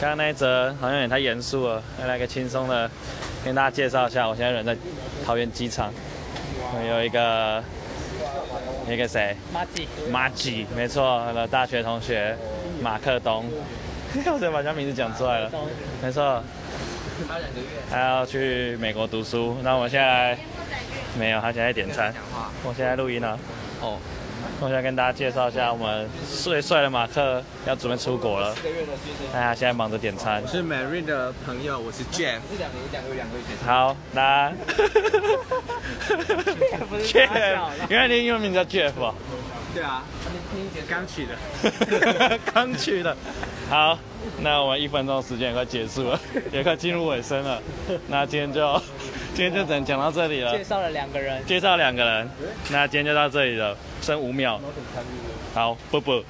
刚刚那一则好像有点太严肃了，来来个轻松的，跟大家介绍一下，我现在人在桃园机场，我有一个一个谁？马吉，马吉，没错，我的大学同学马克东，我才把他名字讲出来了，没错，他要去美国读书，那我们现在没有，他现在点餐，我现在录音了。哦，我想跟大家介绍一下，我们最帅的马克要准备出国了，大家现在忙着点餐我。是 Marine 的朋友，我是 Jeff。好，那 Jeff，原来你英文名叫 Jeff 哦，对啊，刚取的。刚去的。好，那我们一分钟时间也快结束了，也快进入尾声了。那今天就今天就只能讲到这里了介。绍了两个人，介绍两个人，那今天就到这里了，剩五秒。好，啵啵。